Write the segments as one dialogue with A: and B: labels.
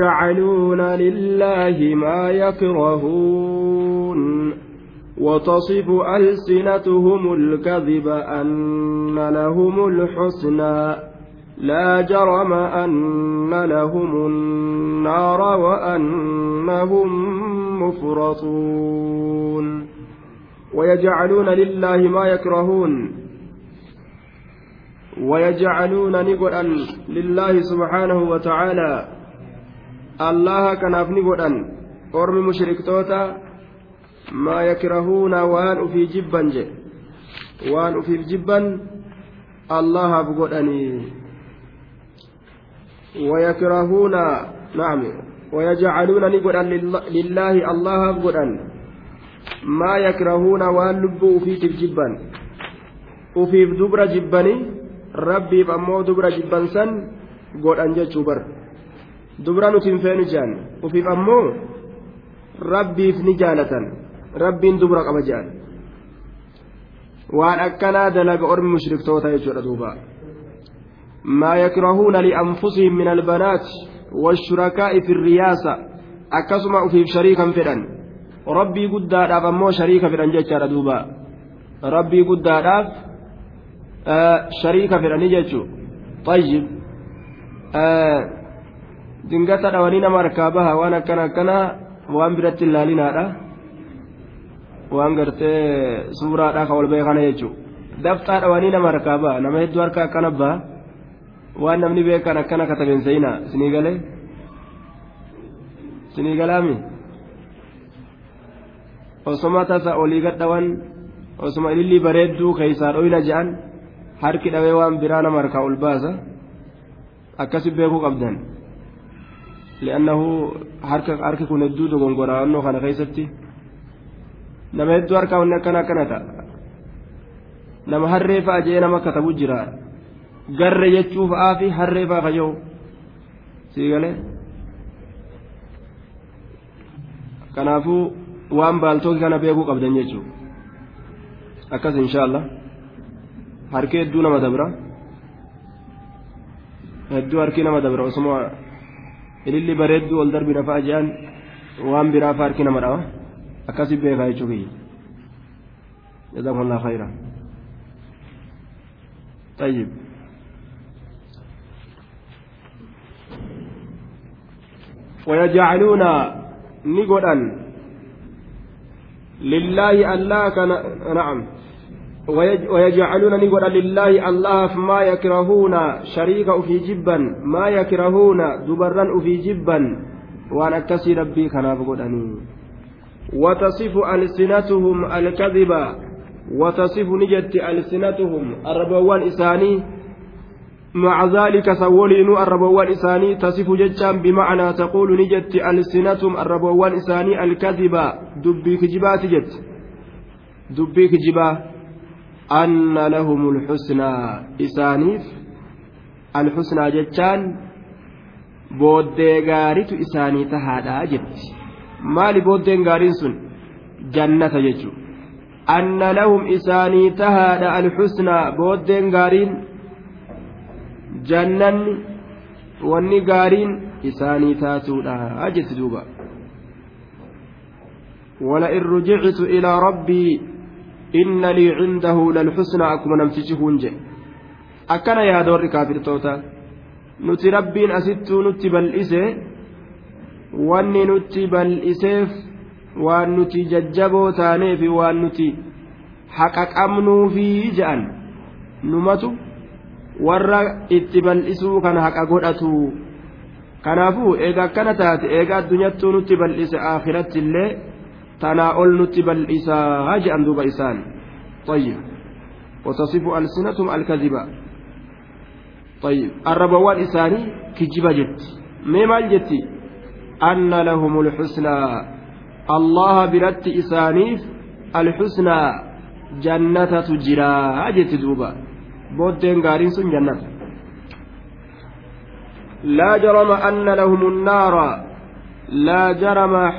A: يجعلون لله ما يكرهون وتصف ألسنتهم الكذب أن لهم الحسنى لا جرم أن لهم النار وأنهم مفرطون ويجعلون لله ما يكرهون ويجعلون نقلا لله سبحانه وتعالى الله كناف نقلا أرمي مشركتوتا ما يكرهون وان في جبا جي وان في جبا الله بقولني ويكرهون نعم ويجعلون نقلا لله الله بقولن ما يكرهون وان لبوا في جبا وفي دبر جبني rabbiif ammoo dubra jibbansan godhan jechuu bar. Dubra nuti hin feenu jaan ufiif ammoo rabbiif ni jaalatan rabbiin dubra qaba jaan waan akkanaa dalaga ormi mushriktoota jechuudha duuba maa yakrahuuna lianfusihim min albanaati waashurakaa'i fi riyaasa akkasuma ufiif shariikan fedhan rabbii guddaadhaaf ammoo shariika fedhan jechaadha duuba rabbii guddaadhaaf shariika fedhanii jechuun tayyib dingata dhawanii nama harkaa baha waan akkana akkanaa waan biratti ilaalinaadha waan gartee suuraadhaa ka ol ba'e kana jechuun daftaa dhawanii nama harkaa baha nama hedduu harka akkana baha waan namni beekan akkana katabeen sinii galee sinii galaami osoma tasa olii gadhawan osoma ilillii bareedduu keessaa dhoyna je'an. harki dhawee waan biraa nama harkaa ol baasa akkasi beekuu qabdan li'annahu harki kun hedduu dogongora'annoo kana keessatti nama hedduu harkaa wanni akkana akkana ta'a nama harree fa'a jee nama katabu jira garre jechuu fa'aa fi harree fa'a kayyoo sii galee kanaafuu waan baaltooki kana beekuu qabdan jechuudha akkas inshaallah. harki hedduu nama dabra hedduu harki nama dabra osuma ililli bareedduu ol darbi nafa ajaan waan biraa fa harki nama dhawa akkasi beekaa jechuu kiyya jazakumullah khayra طيب ويجعلون نقدا لله الله كان نعم ويجعلون نقول لله الله ما يكرهون شريك في جبا ما يكرهون دبرا في جبا وأن أكسي ربي كان وتصف ألسنتهم الكذب وتصف نجت ألسنتهم الربوان إساني. مع ذلك سولين الربوان إساني تصف ججا بمعنى تقول نجت ألسنتهم الربوان إساني الكذب. دبي كجبات جت. دبي كجبات. أن لهم الحسنى إسانيف الحسنى جتان booddee gaaritu isaanii tahaadha jetti maali booddeen gaariin sun jannata jechu anna lahum isaanii tahaadha alxusnaa booddeen gaariin jannanni wanni gaariin isaanii taatuudha jetti duuba ولئن رجعت إلى ربي inna lii cindahu lalxusnaa akkuma namtichi hunje akkana yaada warri kaafirtoota nuti rabbiin asittuu nutti bal'ise wanni nutti bal'iseef waan nuti jajjaboo taaneefi waan nuti haqa qabnuufi je'an numatu warra itti bal'isuu kana haqa godhatu. Kanaafuu eega akkana taate eega addunyattuu nutti bal'ise aakiratti illee tanaa ol nutti bal'isaa je'an duuba isaan طيب. وتصف ألسنتهم الكذبة طيب. الربوان إساني كجبة جت. ميمال جت؟ أن لهم الحسنى. الله برت إسانيف الحسنى. جنة تجرى. جت دوبا بودين قارين سن جنة. لا جرم أن لهم النار. laa jarama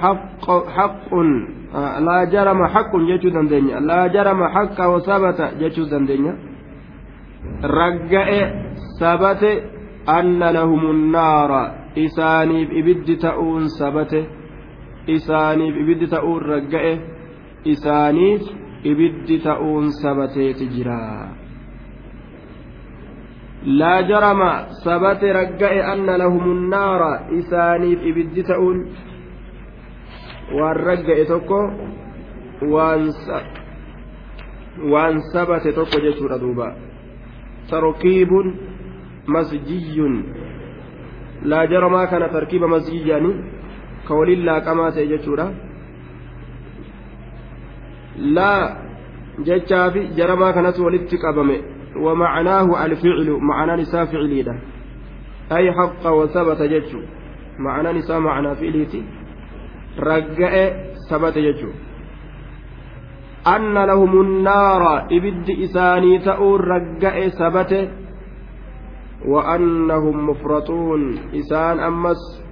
A: haqqun laa jarama haqqun jechuu dandeenya laa jarama haqqa wasabata jechuu dandeenya ragga'e sabate anna lahumun naara isaaniif ibiddi ta'uun sabate isaaniif ibiddi ta'uun ragga'e isaaniif ibiddi ta'uun sabateeti jira laa jarama sabate ragga'e anna lahum nnaara isaaniif ibiddi ta'uun waan ragga'e tokko waan sabate tokko jechuudha duuba tarkiibun masjiyyun laa jaramaa kana tarkiiba masjiyyaani ka waliin laaqamaa ta'e jechuudha laa jechaafi jaramaa kanatu walitti qabame ومعناه الفعل معنى نساء فعلي أي حق وثبت جتشو. معنى نساء معنى فعليتي. رجع ثبت جتشو. أن لهم النار إبد إساني تؤور رجع ثبت. وأنهم مفرطون. إسان أمس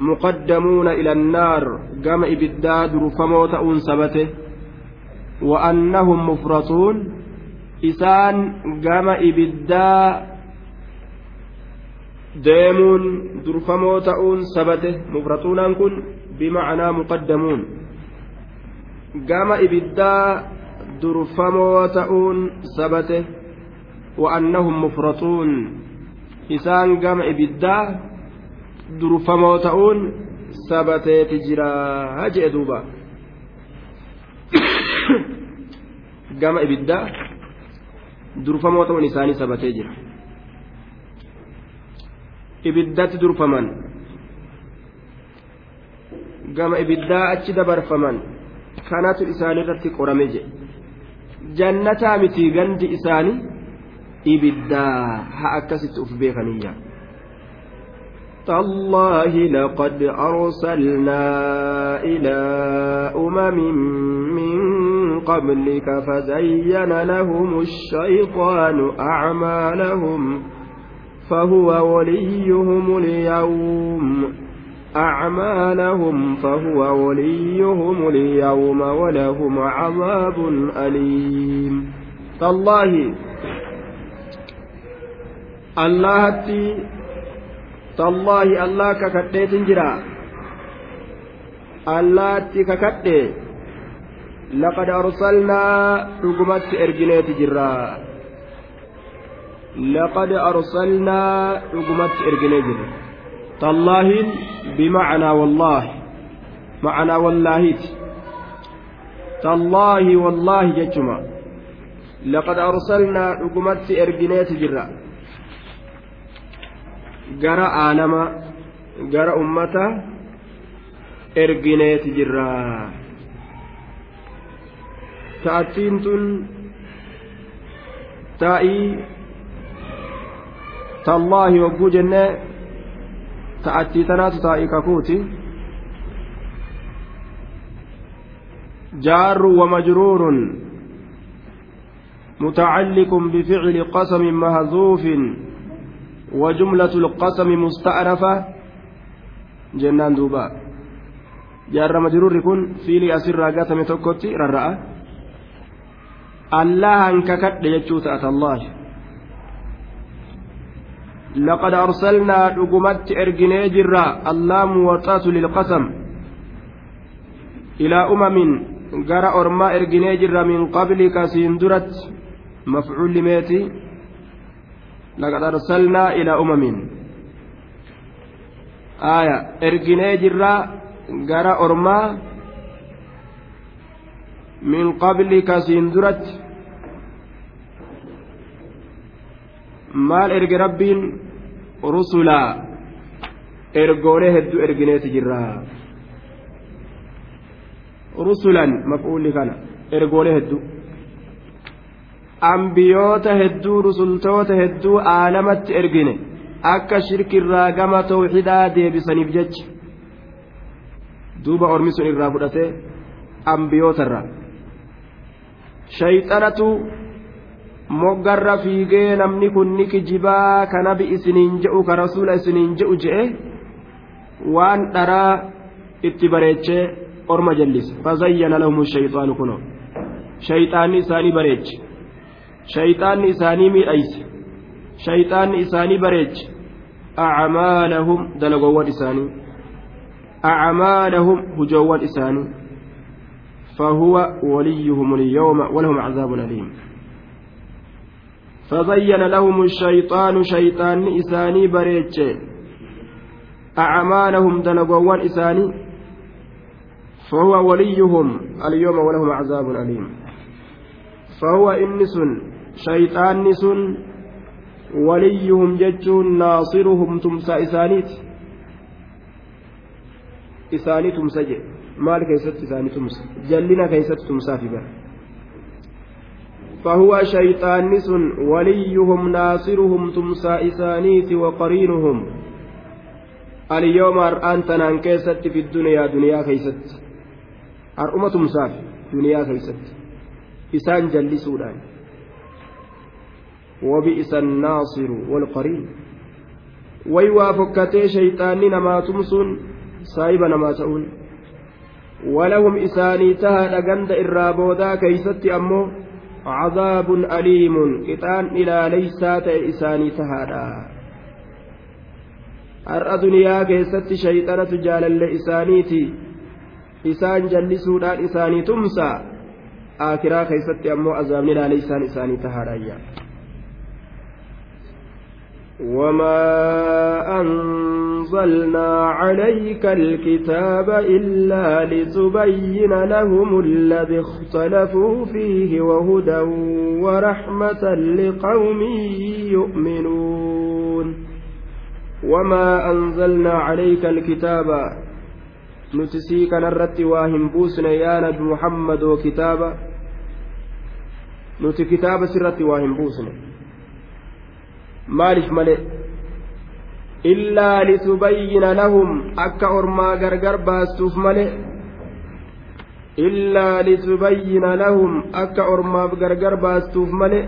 A: مقدمون إلى النار. قام إبداد رفموت ثبته وأنهم مفرطون. Isaan gama ibiddaa deemuun durfamoo ta'uun sabate mufraxuunaan kun bimacnaa muqaddamuun gama ibiddaa durfamoo ta'uun sabate wa'annahum mufraxuun isaan gama ibiddaa durfamoo ta'uun sabateeti jiraa jee duuba gama ibiddaa durfamoo ta'uun isaanii sabatee jira ibiddatti durfaman gama ibiddaa achi dabarfaman kanatu isaanirratti qorame jedhe jannataa miti gandi isaanii ibiddaa haa akkasitti uf beekaniyya تالله لقد أرسلنا إلى أمم من قبلك فزين لهم الشيطان أعمالهم فهو وليهم اليوم. أعمالهم فهو وليهم اليوم ولهم عذاب أليم. تالله الله tallaahi allah kakadheetin jira allaatti kakadhe laqad arsalnaa dhugumatti ergineeti jirra laqad arsalnaa dhugumatti erginee jirra tallaahiin bimacnaa wallaahi macnaa wallaahiiti tallaahi wallaahi jechuma laqad arsalnaa dhugumatti ergineeti jirra gara aanama gara ummata ergineeti jirra ta'attiin tun taa'ii tallaahi wagguu jennee ta'attii tanaatu taa'ii kakuuti جار ومجرور متعلق بفعل قسم مهذوف وجملة القسم مستأنفة جنان دوبا. جار مجرور كن فيلي أسر قاتم تكوتي ررأة الله انككت يجوت أتى الله لقد أرسلنا رقمت إرجني جرا اللام وطات للقسم إلى أمم جرى أرما إرجني جرا من قبلك سيندرت مفعول لميتي لقد أرسلنا إلى أمم آية إرجني جرا جرى أرما min qablika siin duratti maal erge rabbiin rusulaa ergoolee hedduu ergineeti jirra rusulan maf'uulli kana ergoolee hedduu ambiyoota hedduu rusultoota hedduu aalamatti ergine akka shirkirraa gama tawxidaa deebisaniif jecha duuba ormi sun irraa fudhatee ambiyootarra shayxanatu moggarra fiigee namni kun ni kijibaa ka nabi isiniin je'u ka rasuula isiniin je'u je'e waan dharaa itti bareechee orma jallise fazayyana lahum shayxaanu kuno. Shayxaanni isaanii bareeche shayxaanni isaanii miidhayse shayxaanni isaanii bareeche acmaalahum dalagowwan isaanii. Acmaalahum hujoowwan isaanii فهو وليهم اليوم ولهم عذاب أليم. فزين لهم الشيطان شيطان إساني بريتش. أعمالهم دلقوان إساني. فهو وليهم اليوم ولهم عذاب أليم. فهو إنس شيطان نس وليهم ججون ناصرهم تمسى إسانيت. إساني تمسى كيست إساني تمسى جلنا كيست تمسى في بر فهو شيطان نس وليهم ناصرهم تمسى إسانيت وقرينهم اليوم أنت نان كيست في الدنيا دنيا كيست har'uma tumsaaf duniyaa keeysatti isaan jallisuudhaan wabi'isa annaasiru walqariin way waa fokkatee shayxaanni namaa tumsuun saahiba namaa ta'uun walahum isaanii tahaadha ganda irraa boodaa keeysatti ammoo cadaabun aliimun qixaan ilaaleysaa ta'e isaanii tahaadha har'a duniyaa keessatti shayxanatu jaalalle isaaniiti isaan jallisuudhaan isaanii tumsa aakiraa keessatti ammoo azaabni ilaaleysaan isaanii tahaadhaayya وما أنزلنا عليك الكتاب إلا لتبين لهم الذي اختلفوا فيه وهدى ورحمة لقوم يؤمنون. وما أنزلنا عليك الكتاب. نتسيك نرت واهم بوسنا يا نبي محمد وكتابا نتي كتاب سرت واهم بوسنا maaliif male illaa litubayyina lahum akka ormaa gargar baastuuf male illaa litubayyina lahum akka ormaaf gargar baastuuf male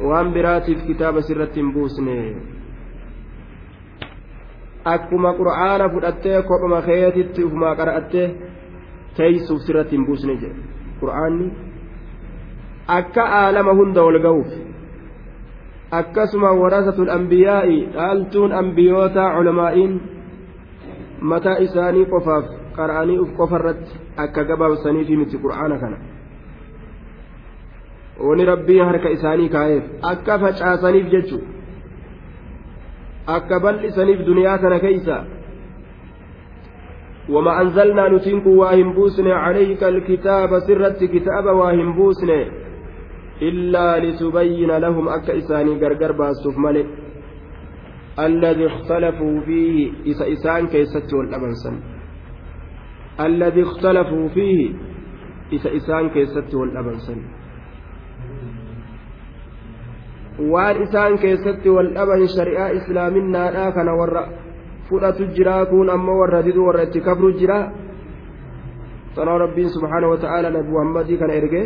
A: waan biraatiif kitaaba sirratti hin buusne akkuma qur'aana fudhattee kophuma keetitti ufumaa qara'attee teeysuuf sirratti hin buusne jedhe. Qur'aanni akka aalama hunda ol ga'uuf akkasuma warasatul ambiyaa'i dhaaltuun ambiyootaa culamaa'iin mataa isaanii qofaaf qara'anii uf qofarratti akka gabaabsaniifi miti qur'aana kana wani rabbii harka isaanii kaa'eef akka facaasaniif jechuudha akka bal'isaniif duniyaa kana keeysa وما أنزلنا نتنك واهم بوسن عليك الكتاب سرت كتاب واهم بوسن إلا لتبين لهم أك إساني غرغر باستوف ملك الذي اختلفوا فيه إسا إسان كيست والأبنسن الذي اختلفوا فيه إسا إسان كيست والأبنسن waan isaan keessatti wal dhaban shari'aa islaaminaadhaa kana warra fudhatu jira kun ammoo warra didu warra itti kabru jira sanaa rabbiin subhaanahu wa ta'aala nabi muhammadii kana erge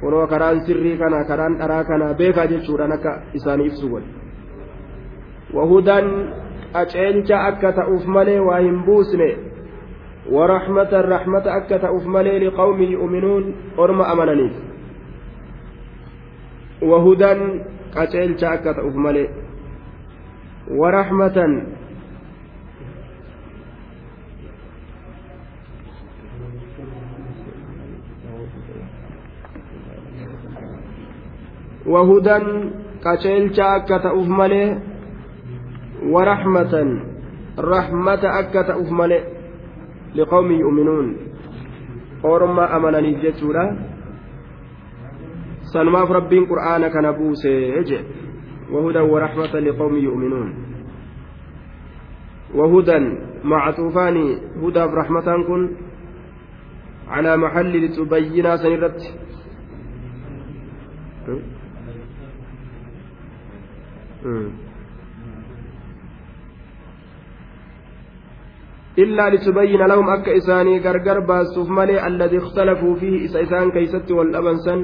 A: kunoo karaan sirrii kana karaan dharaa kana beekaa jechuudhaan akka isaanii ibsu wal wahudan qaceelcha akka ta'uuf malee waa hin buusne ورحمة الرحمة أكت أفملي لقوم يؤمنون أرم أمننيف وهدى قتيل شاكة ورحمة وهدى قتيل شاكة أفملي ورحمة رحمة أكة أفملي لقوم يؤمنون أرم أمنني جتورا sanumaaf rabbiin qur'aana kana buusee je wahudan warahmatan liqawmi yu'minuun wahudan mactuufaani hudaaf rahmataan kun calaa maxalli litubayyinaa san Hmm. illaa litubayyina lahum akka isaanii gargar baastuuf malee alladii ikhtalafuu fiihi isa isaan keeysatti wal dhabansan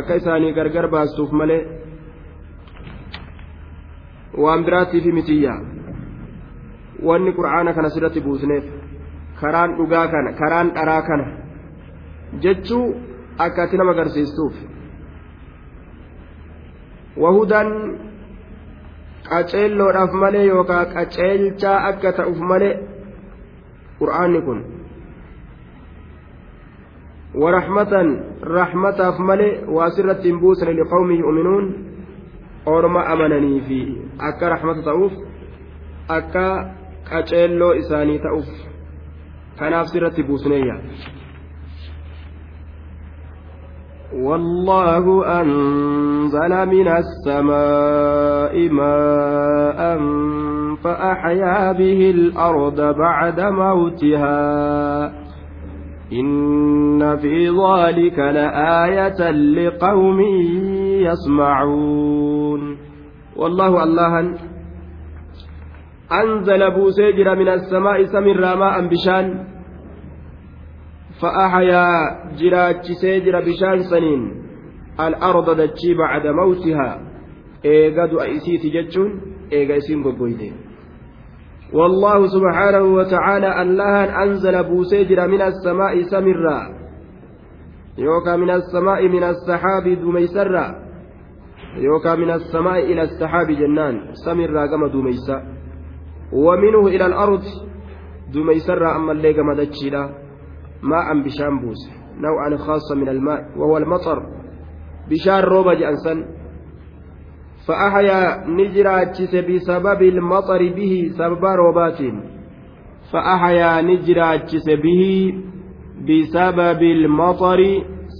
A: akka isaanii gargar baastuuf malee. Waan biraatiifi mitiyya wanni qur'aana kana sirratti buusneef karaan dhugaa kana karaan dharaa kana jechuu akka ati nama agarsiistuuf. Wahudan qaceelloodhaaf malee yookaan qaceelchaa akka ta'uuf malee qur'aanni kun warahmatan rahmataaf malee waa sirratti hin buusane liqawmi yu'minuun orma amananii fi akka rahmata ta'uuf akka qaceelloo isaanii ta'uuf kanaaf sirratti buusneeyya والله أنزل من السماء ماء فأحيا به الأرض بعد موتها. إن في ذلك لآية لقوم يسمعون. والله الله أنزل بوسيجر من السماء سمر ماء بشان فأحيا جراج سيجر بشان سنين. الأرض دجي بعد موتها. إيقاد أيسيتي جتشون إيقا إسين قبويدين والله سبحانه وتعالى الله أنزل بوسيجر من السماء سمرا. يوكا من السماء من السحاب دميسرا يوكا من السماء إلى السحاب جنان سمرا كما دميسا ومنه إلى الأرض دميسرا أما اللي كما دتشيلا ماء بشان بوس نوعا خاصة من الماء وهو المطر. بشان روبا جأنسن فأحيا نجراجس بسبب المطر به سبب روبات فأحيا نجراجس به بسبب المطر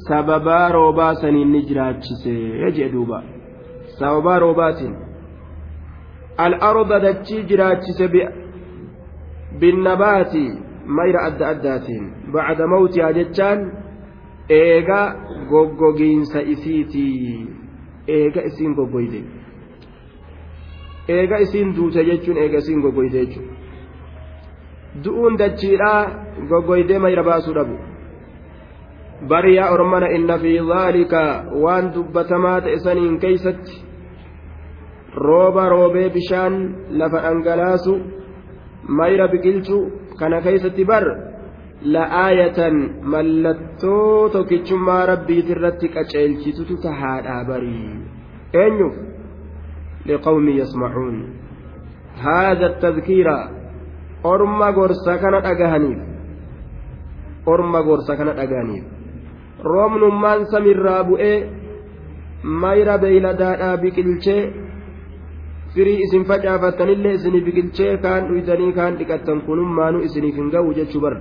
A: سبب روبات نجراجس يجي دوبا. سبب روبات الأرض دتشي جراجس بالنبات. مير أدى أدات بعد موتها جتان إيغا غوغوغين سإسيتي eega isiin goggoyde eega isiin duute jechuun eega isiin goggoyde jechuudha du'uun dachiidhaa goggoydee mayra baasuu dhabu bari yaa ormana inna fi dhaalika waan dubbatamaa ta'e saniin keeysatti rooba roobee bishaan lafa dhangalaasu mayra biqilchu kana keeysatti bar la'aayatan mallattoo tokkichummaa rabbiiti irratti qaceelchitutu tahaadhaa barii eenyuuf? Liqawmi yasmacuun haada tadkiira orma gorsa kana dhagahaniif. Orma gorsa kana dhagahaniif. Roobnummaan samirraa bu'ee mayra beeyladaadhaa biqilchee firii isin facaafattanillee isinii biqilchee kaan dhuytanii kaan dhiqattan kunummaanuu isiniif hin ga'u jechuu bara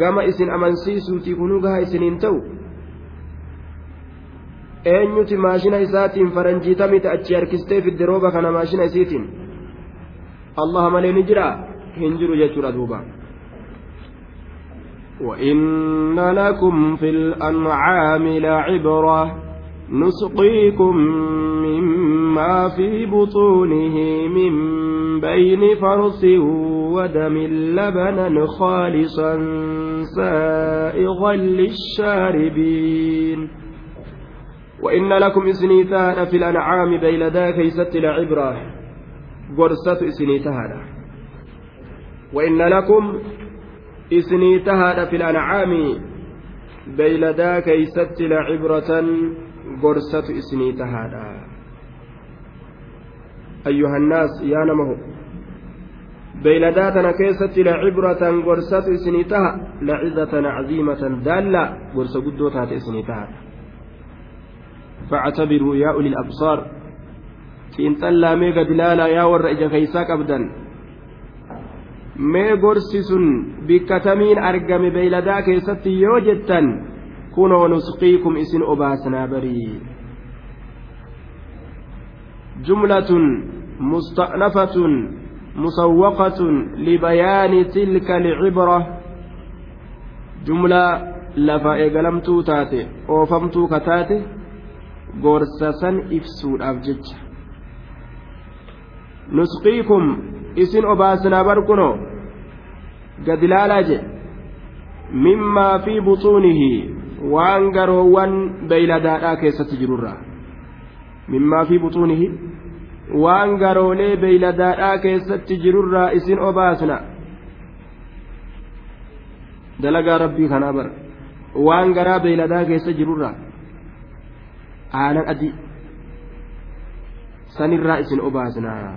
A: gama isin amansiisuutii kunuu gaha isiniin ta'u eenyuti maashina isaatiin faranjiitamite achi harkistee fidde rooba kana maashina isiitiin allah malee ni jira hin jiru jechuudha duuba وإن لكم في الأنعام لعبرة نسقيكم مما في بطونه من بين فرث ودم لبنا خالصا سائغا للشاربين. وإن لكم إسنيتان في الأنعام بيلدا كيست لعبرة قرصة إسنيتان. وإن لكم إسنيتان في الأنعام بيلدا كيست لعبرة قرصة إسنيتان أيها الناس يا نمه beeyladaa tana keessatti lacibratan gorsatu isinii taha lacizatan caziimatan daalla gorsa guddoo taate isinii taha فاعتبروا يا أولي الأبصار xiinxallaa mee gad ilaalaa yaa warra ija keeysaa qabdan mee gorsi sun bikkatamiin argame beeyladaa keessatti yoo jettan kunoo nusqiikum isin obaasnaa barii jumlatun musta'nafatun musawwaqatun libayaani tilka licibra jumlaa lafa eegalamtuu taate oofamtuu ka taate gorsa san ibsuudhaaf jecha nusqiikum isin obaasnaa bar kunoo gad ilaalaa jedhe mimmaa fi buxuunihi waan garoowwan beeyladaadhaa keessatti jirurra mimmaa fi buxuunihi waan garoolee beeyladaadhaa keessatti jirurraa isin obaasna dalagaa rabbii kanaa bara waan garaa beeyladaa keessa jirurraa aanan adii sanirraa isin obaasnaa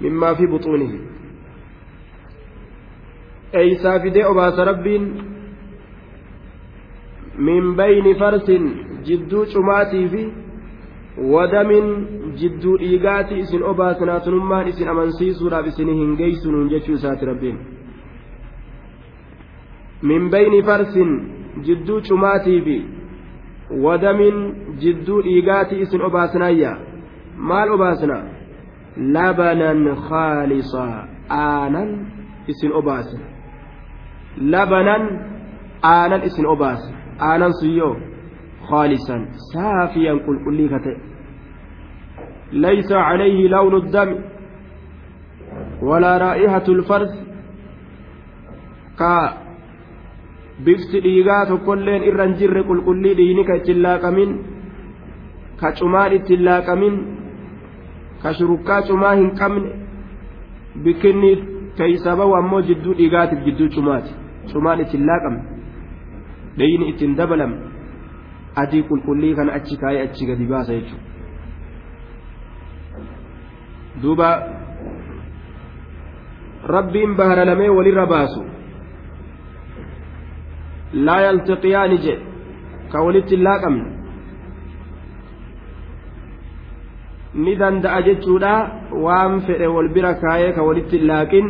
A: mimmaa fi buxuunihi eeysaa fidee obaasa rabbiin min bayni farsin jidduu cumaatii fi wadamin jidduu dhiigaati isin obaasnaa sunummaan isin amansiisuudhaaf isin hin geeysunuun jechuu isaati rabbiin min bayni farsin jidduu cumaatii fi wadamin jidduu dhiigaati isin obaasnaayya maal obaasna labanan khaalisaa aanan isin obaasna labanan aanan isin obaasna aanan suyyoo خالصا سافيا قل قل ليس عليه لون الدم ولا رائحة الفرث كا bifti dhiigaa tokkolleen irra hin jirre qulqullii dhiini ka ittiin laaqamin ka cumaan ittiin laaqamin ka shurukkaa cumaa hin qabne bikkinni keeysa bahu ammoo jidduu dhiigaatiif jidduu cumaati cumaan ittiin laaqamne dhiini ittiin dabalamne adii qulqullii kana achi kaayee achi gadi baasa jechuudha duuba rabbiin baharalamee walirra baasu laa yaltaqiyaani jedhe ka walitti hin laaqamne ni danda'a jechuudha waan fedhe wal bira kaayee ka walitti hin laaqin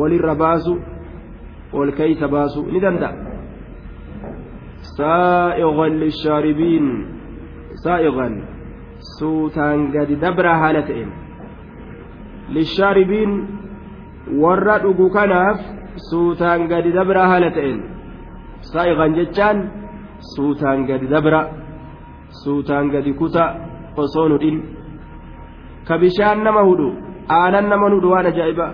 A: walirra baasu wal keeysa baasu ni danda'a warra dhugu kanaaf suutaan gadi dabra haala ta'een saa'iqan jechaan suutaan gadi dabra suutaan gadi kuta osoo nudhin ka bishaan nama hudhu aanan nama hudhu waan ajaa'iba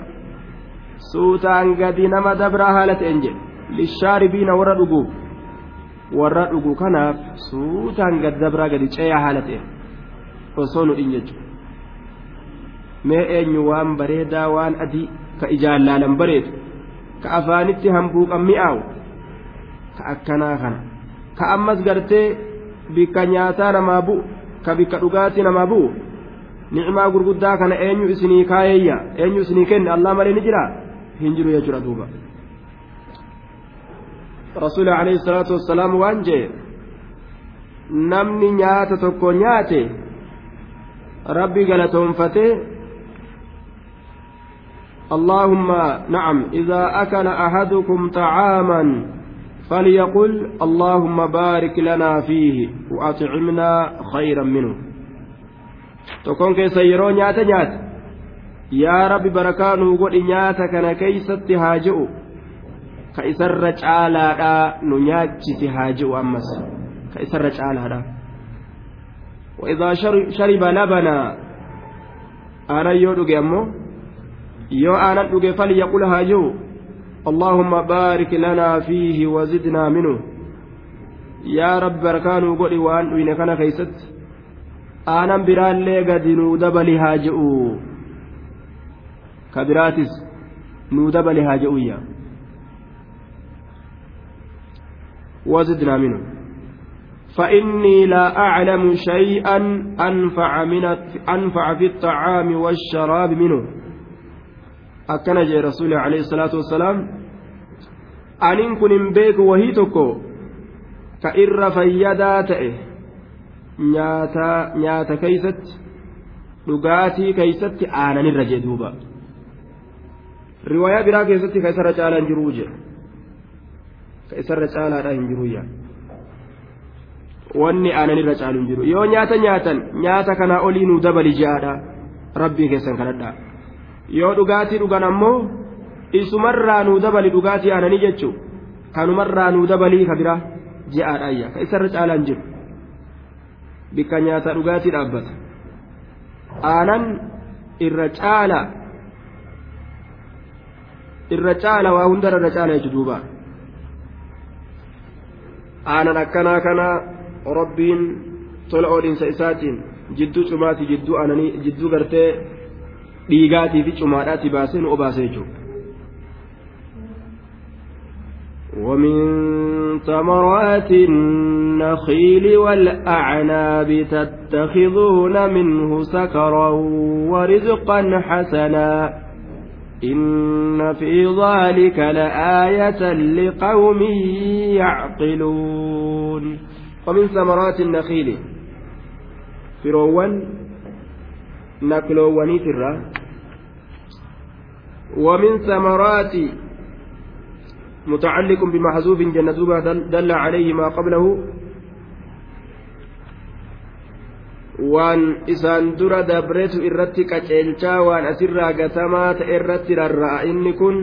A: suutaan gadi nama dabra haala ta'een jedhe lishaaribiina warra dhuguuf warra dhugu kanaaf suutaan gadi dabraa gadi ceeyaa haala ta'een osoo nudhin jechuudha mee eenyu waan bareedaa waan adii ka ijaan laalan bareedu ka afaanitti hambuuqan mi'aawu ka akkanaa kana ka ammas gartee bikka nyaataa namaa bu'u ka bikka dhugaatii namaa bu'u ni'imaa gurguddaa kana eenyu isinii kaayeyya eenyu isinii kenne allah malee ni jira? Hin jiru jechuudha duuba rasuuli alayhi salaatu wassalaam waan jee namni nyaata tokko nyaate rabbi galatoonfatee اللهم نعم إذا أكل أحدكم طعاما فليقل اللهم بارك لنا فيه وأطعمنا خيرا منه تكون كيس يرو نيات نيات يا رب بركانه قل نيات كان كيست هاجئ كيسر عالا نياتشت هاجئ أمس كيسر عالا وإذا شرب لبنا أنا يودك أمو yoo aanan dhuge falyaqul haa jiru allaahumma baarik lanaa fiihi wazidnaa minu yaa rabbi barkaanuu godhi waan dhuyne kana keeysatti aanan biraallee gadi nuu dabali haa je'u ka biraatis nuu dabali haa je'uyya وزدنا منه فإني لا أعلم شيئا أنفع, من أنفع في الطعام والشراب منه alayhi salaatu wassalaam aniin kun hin beeku wahii tokko ka irra fayyadaa ta'e nyaata nyaata keeysatti dhugaatii keeysatti aananirra jee duuba riwaayaa biraa keessatti ka isarra caalaa hin jiruu jee ka isarra caalaadha hin jiruyya wanni aananirra caalu hin jiru. Yoo nyaata nyaatan nyaata kanaa olii nuu dabali je'aadha. Rabbii keessan kadhadhaa. Yoo dhugaatii dhugan ammoo isumarraa nuu dabali dhugaatii aananii jechuu kanumarraa nuu dabalii ka biraa je'aadhaayya ka isarra caalaan jiru. Bikka nyaata dhugaatii dhaabbata. Aanan irra caala irra caala waa hundarra irra caala jechu duuba aanan akkanaa kana rabbiin tola oodhinsa isaatiin jidduu cumaatii jidduu aananii jidduu gartee dhiigaatii fi cumaadhaatti baasee nu obaasa jechuudha. ومن ثمرات النخيل والأعناب تتخذون منه سكرا ورزقا حسنا إن في ذلك لآية لقوم يعقلون ومن ثمرات النخيل فروان نكلووني ترى ومن ثمرات متعلق بمحذوف جنة دل عليه ما قبله waan isaan dura dabretu irratti qaceelchaa waan asirraa gatamaa ta'e irratti rarra'a inni kun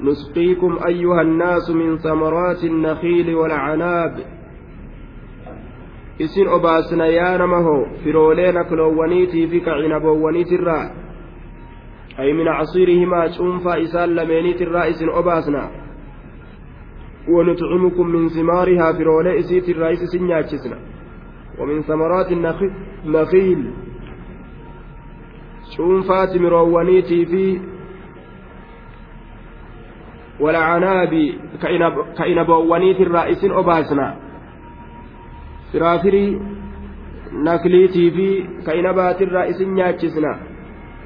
A: نسقيكم أيها الناس من ثمرات النخيل والعناب isin obaasna yaa nama hoo firoolee nakloowwaniitii fi kacinabowwaniitirraa ay min casiirihimaa cuunfaa isaan lameeniitirraa isin obaasna ونطعمكم من ثمارها فرولة إسيت الرئيس سنياتشسنا ومن ثمرات النخيل. شونفات مروانيتي في والعناب كإنبوانيت الرئيس أباسنا nakliitii fi ka'ina baatirraa isin nyaachisna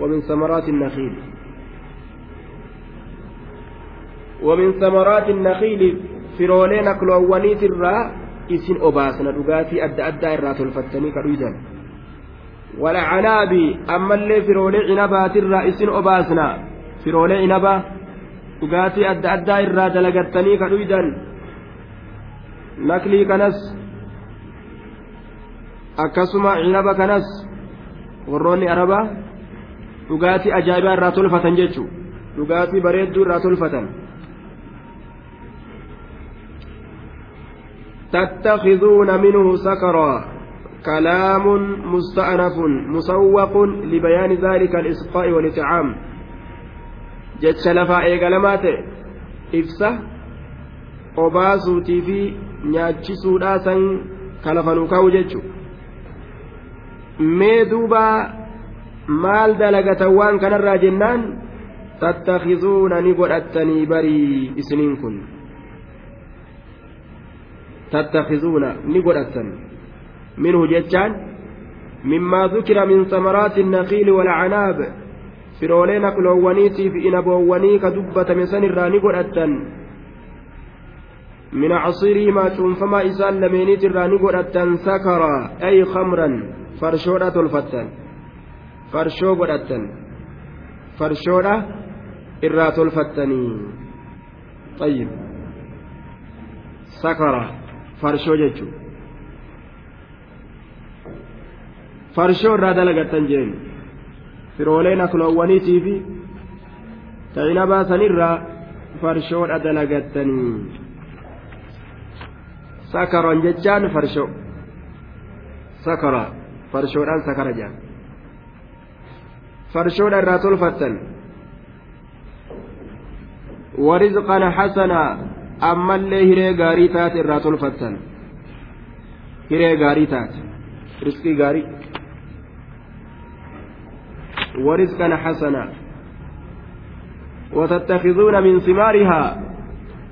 A: ومن ثمرات النخيل. ومن ثمرات النخيل فرولي نكلوونيت الرا isin obaasna dhugaatii adda addaa irraa tolfattanii kadhuydan walacanaabi ammallee firoolee cinabaatirraa isin obaasna. Firoolee cinabaa dhugaatii adda addaa irraa dalagattanii kadhuydan naklii kanas akkasuma cinaba kanas warroonni arabaa dhugaatii ajaa'ibaa irraa tolfatan jechuu dhugaatii bareedduu irraa tolfatan. تتخذون منه سكرا كلام مستأنف مسوق لبيان ذلك الإسقاء والإطعام جتش لفا إيقالمات إفسه obaasuutii fi nyaachisuudhaasan kalafanuu kaa'u jechuudha mee duuba maal dalagatan waan kanarraa jennaan tattakizuuna ni godhattanii barii isiniin kun Ni godhattan minhu jechaan mimmaa dukira min samaraati النخيل والعناب naqloowwaniitii fi inaboowwanii ka dubbatame san irraa ni godhattan min casiirihimaa cuunfamaa isaan lameeniit irraa ni godhattan sakaraa ay khamran farshoodha tolfattan farshoo godhattan farshoodha irraa tolfattanii طيب sakara farshoo jechuun farshoo irraa dalagattan jeen firooleen akloowwaniitii fi ta'ina baasanirraa farshoodha dalagattanii sakaroon jechaan farshoo sakara farshoodhaan sakara jedhan farshoodha irraa tolfattan warizqan hasanaa ammallee hiree gaarii taate irraa tolfattan hiree gaarii taate riskii gaarii warizqan hasanaa وتتخذون من ثمارها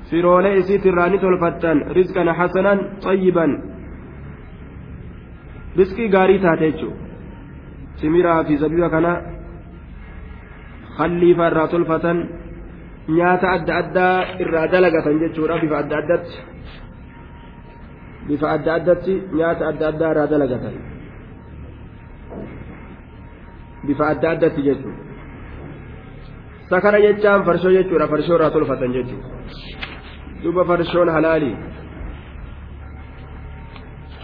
A: firoolee isiit irraa ni tolfattan rizqan hasanan xayyiban riskii gaarii taate jechuudha simiraa fi zabiba kana halliifa irraa tolfatan nyaata adda addaa irraa dalagatan jechuudha bifa adda addatti bifa adda addatti nyaata adda addaa irraa dalagatan. Bifa adda addatti jechuudha. Sakara jechaan farshoo jechuudha farshoo irraa tolfatan jechuudha. Duuba farshoon halaalii.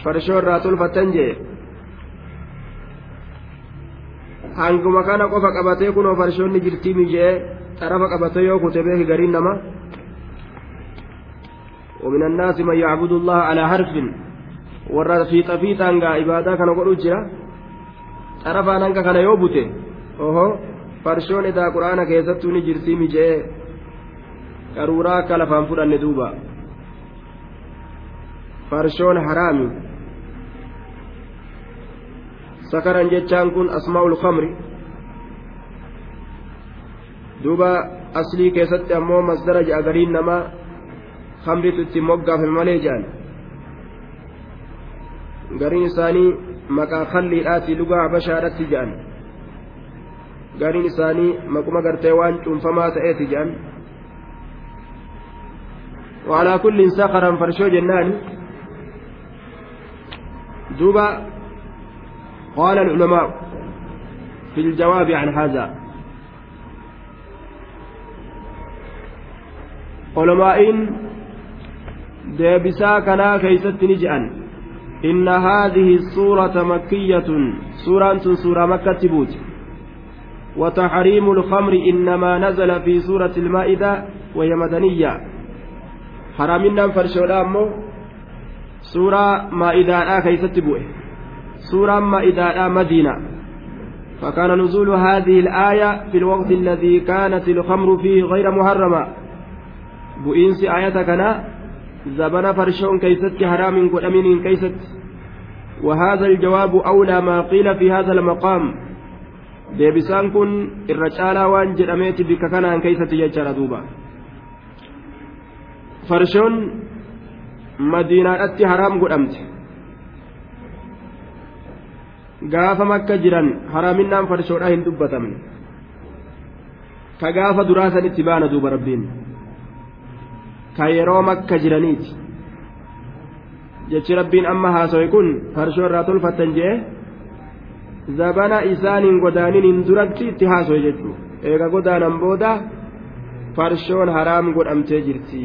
A: farshoo irraa tolfattan jee. Hanguma kana qofa qabatee kunoo farshoonni jirtii mijee yoo kute beeki gariin nama ومن الناس من يعبد الله على حرف gaa ibaadaa kana godhu jira xarafaan hanga kana yoo bute oho farshoon edaa quraana keessattuu ni jirtii mijee qaruuraa akka lafaan fudhanne duuba farshoon haraami sakaran jechaan kun asmaa'ul khamri duuba aslii keessatti ammoo masdara ja'a gariin namaa kamritu ittiin moggaafame malee jedhan gariin isaanii maqaa kalliidhaati lugaa habashaadhatti jedhan gariin isaanii maquma gartee waan cuunfamaa ta'eeti jedhan وعلى كل سخرا فرشو جنان دوبا قال العلماء في الجواب عن هذا علماء deebisaa kanaa keeysatti ni je'an inna haadihi suurata makkiyatun suuraan tun suuraa makkatti buuti وتحريم الخمر إنما نزل في سورة المائدة وهي مدنية. حرامنا فرشولا أمو. سورة مائدة كيست بوئه. سورة مائدة مدينة. فكان نزول هذه الآية في الوقت الذي كانت الخمر فيه غير محرمة. بؤينس آية كنا زبنا فرشون كيست حرام قدمين كيست وهذا الجواب أولى ما قيل في هذا المقام deebisaan kun irra caalaa waan jedhameeti bikka kanaan keeysatti jechaadha duuba farshoon madiinaadhatti haraam godhamte gaafa makka jiran haraaminaan farshoodhaa hin dubbatamne ka gaafa duraa sanitti baana duuba rabbiin ka yeroo makka jiraniiti jechi rabbiin amma haasawe kun farshoo irraa tolfattan jee zabana isaaniin godaaniniin duratti itti haasawe jechuu eega godaanan booda farshoon haraam godhamtee jirti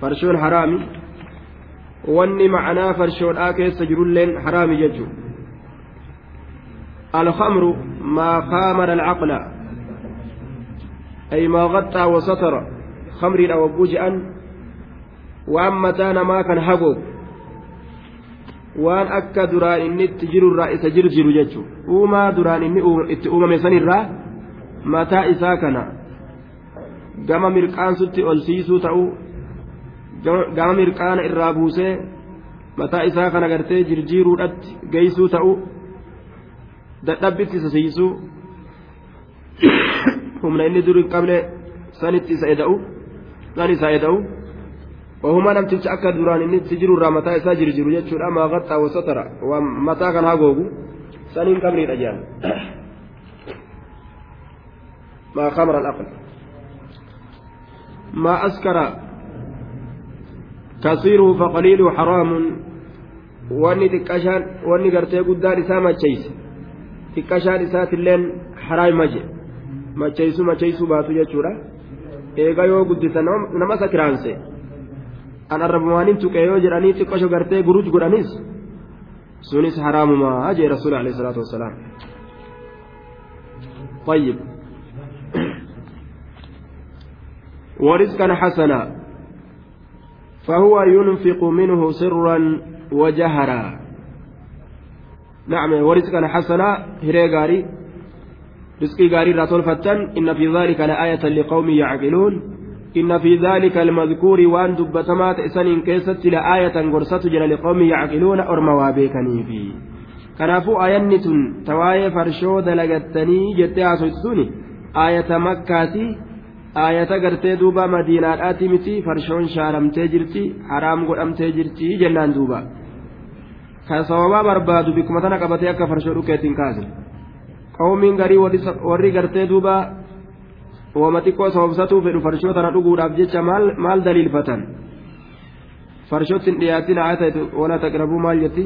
A: farshoon haraami wanni ma'anaa farshoodhaa keessa jirulleen haraami jechuu الخمر ما خامر العقل أي ما غطى وستر خمر أو بوجئا وأما تانا ما كان حقوق waan akka duraan inni itti jirurraa isa jirjiru jechuun uumaa duraan inni itti uumame sanirraa mataa isaa kana gama mirqaansutti ol siisuu ta'uu gama mirqaana irraa buusee mataa isaa kana gartee jirjiiruudhatti geeysuu ta'uu dadhabbitti isa siisuu humna inni dur hin qabne sanitti isa eda'u dhaan isaa eda'u wahumaa namtichi akka duraan inni itti jiru irraa mataa isaa jirjiru jechuudha. Maa qaxxaa wasatara waan mataa kan hagoogu saniin qabniidha jean maa kamra alaql? Maa askara? Kasiiruhu faqaliiluhu haraamun. Wanni xiqqashaan wanni gartee guddaan isaa macheyse xiqqashaan isaatiilleen haraay maje. Macheysu macheysu baatu jechuudha. Eega yoo guddisa nama sakiraanse an arrabumaaniin tuqee yoo jedhanii xiqqasho gartee guruj godhanis sunis haraamumaa jee rasuul alayhi salaatu wassalaam طيب ورزقا حسنا فهو ينفق منه سرا وجهرا نعم ورزقا حسنا هري غاري رزقي غاري راتول فتن إن في ذلك لآية لقوم يعقلون. إن في ذلك المذكور وأن دبتمات إسنين كيست لآية قرصة جل لقوم يعقلون أرمى وابيكني في. كنافو آياني تن تواي فرشو دلغتني جتي عصوتسوني آية مكاتي آية قرتي دوبا مدينة آتي متي فرشون شارمتي جرتي حرام قدمتي جرتي جنان دوبا. كسوما بربادو بكم تنا قبتي أكا فرشو ركيتين كازل qawmiin garii warri gartee duuba wama xiqqoo sababsatuu fedhu farshoo tana dhuguudhaaf jecha maal daliilfatan farshootti hin dhiyaatin haa ta'e wala taqrabuu maal jetti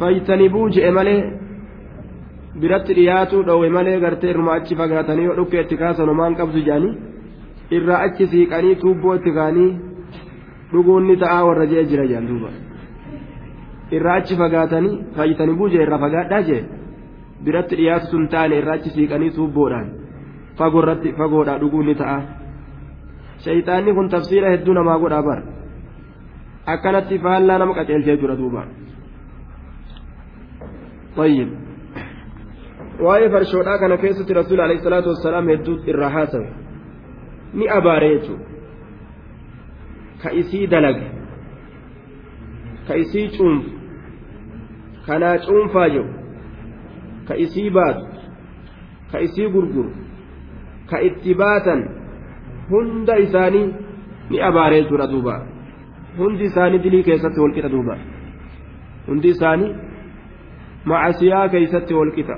A: fayytanibuu je'e malee biratti dhiyaatuu dhoowwe malee gartee irma achi fagaatanii yoo dhukkee itti kaasan homaan qabdu jedhanii irraa achi siiqanii tuubboo itti kaanii dhuguun ni ta'aa warra je'e jira jedhan duuba. Irraa achi fagaatanii fayyitanii buuje irraa fagaadhaa jee biratti dhiyaatu sun taane irraa achi siiqanii tuubboodhaan fagoorratti fagoodhaa dhuguun ni ta'a shayxaanni kun tafsiira hedduu namaa godhaa bar akkanatti faallaa nama qaceelchee jira duuba طيب waa'ee farshoodhaa kana keessatti rasuul alayhi salaatu wassalaam hedduu irraa haasawe ni abaare jechuudha ka isii dalage ka isii cuunfu kanaa cuunfaa jiru ka isii baatu ka isii gurguru ka itti baatan hunda isaanii ni abaaree jechuudha duuba hundi isaanii dilii keessatti walqixa duuba hundi isaanii macasiyaa keeysatti walqixa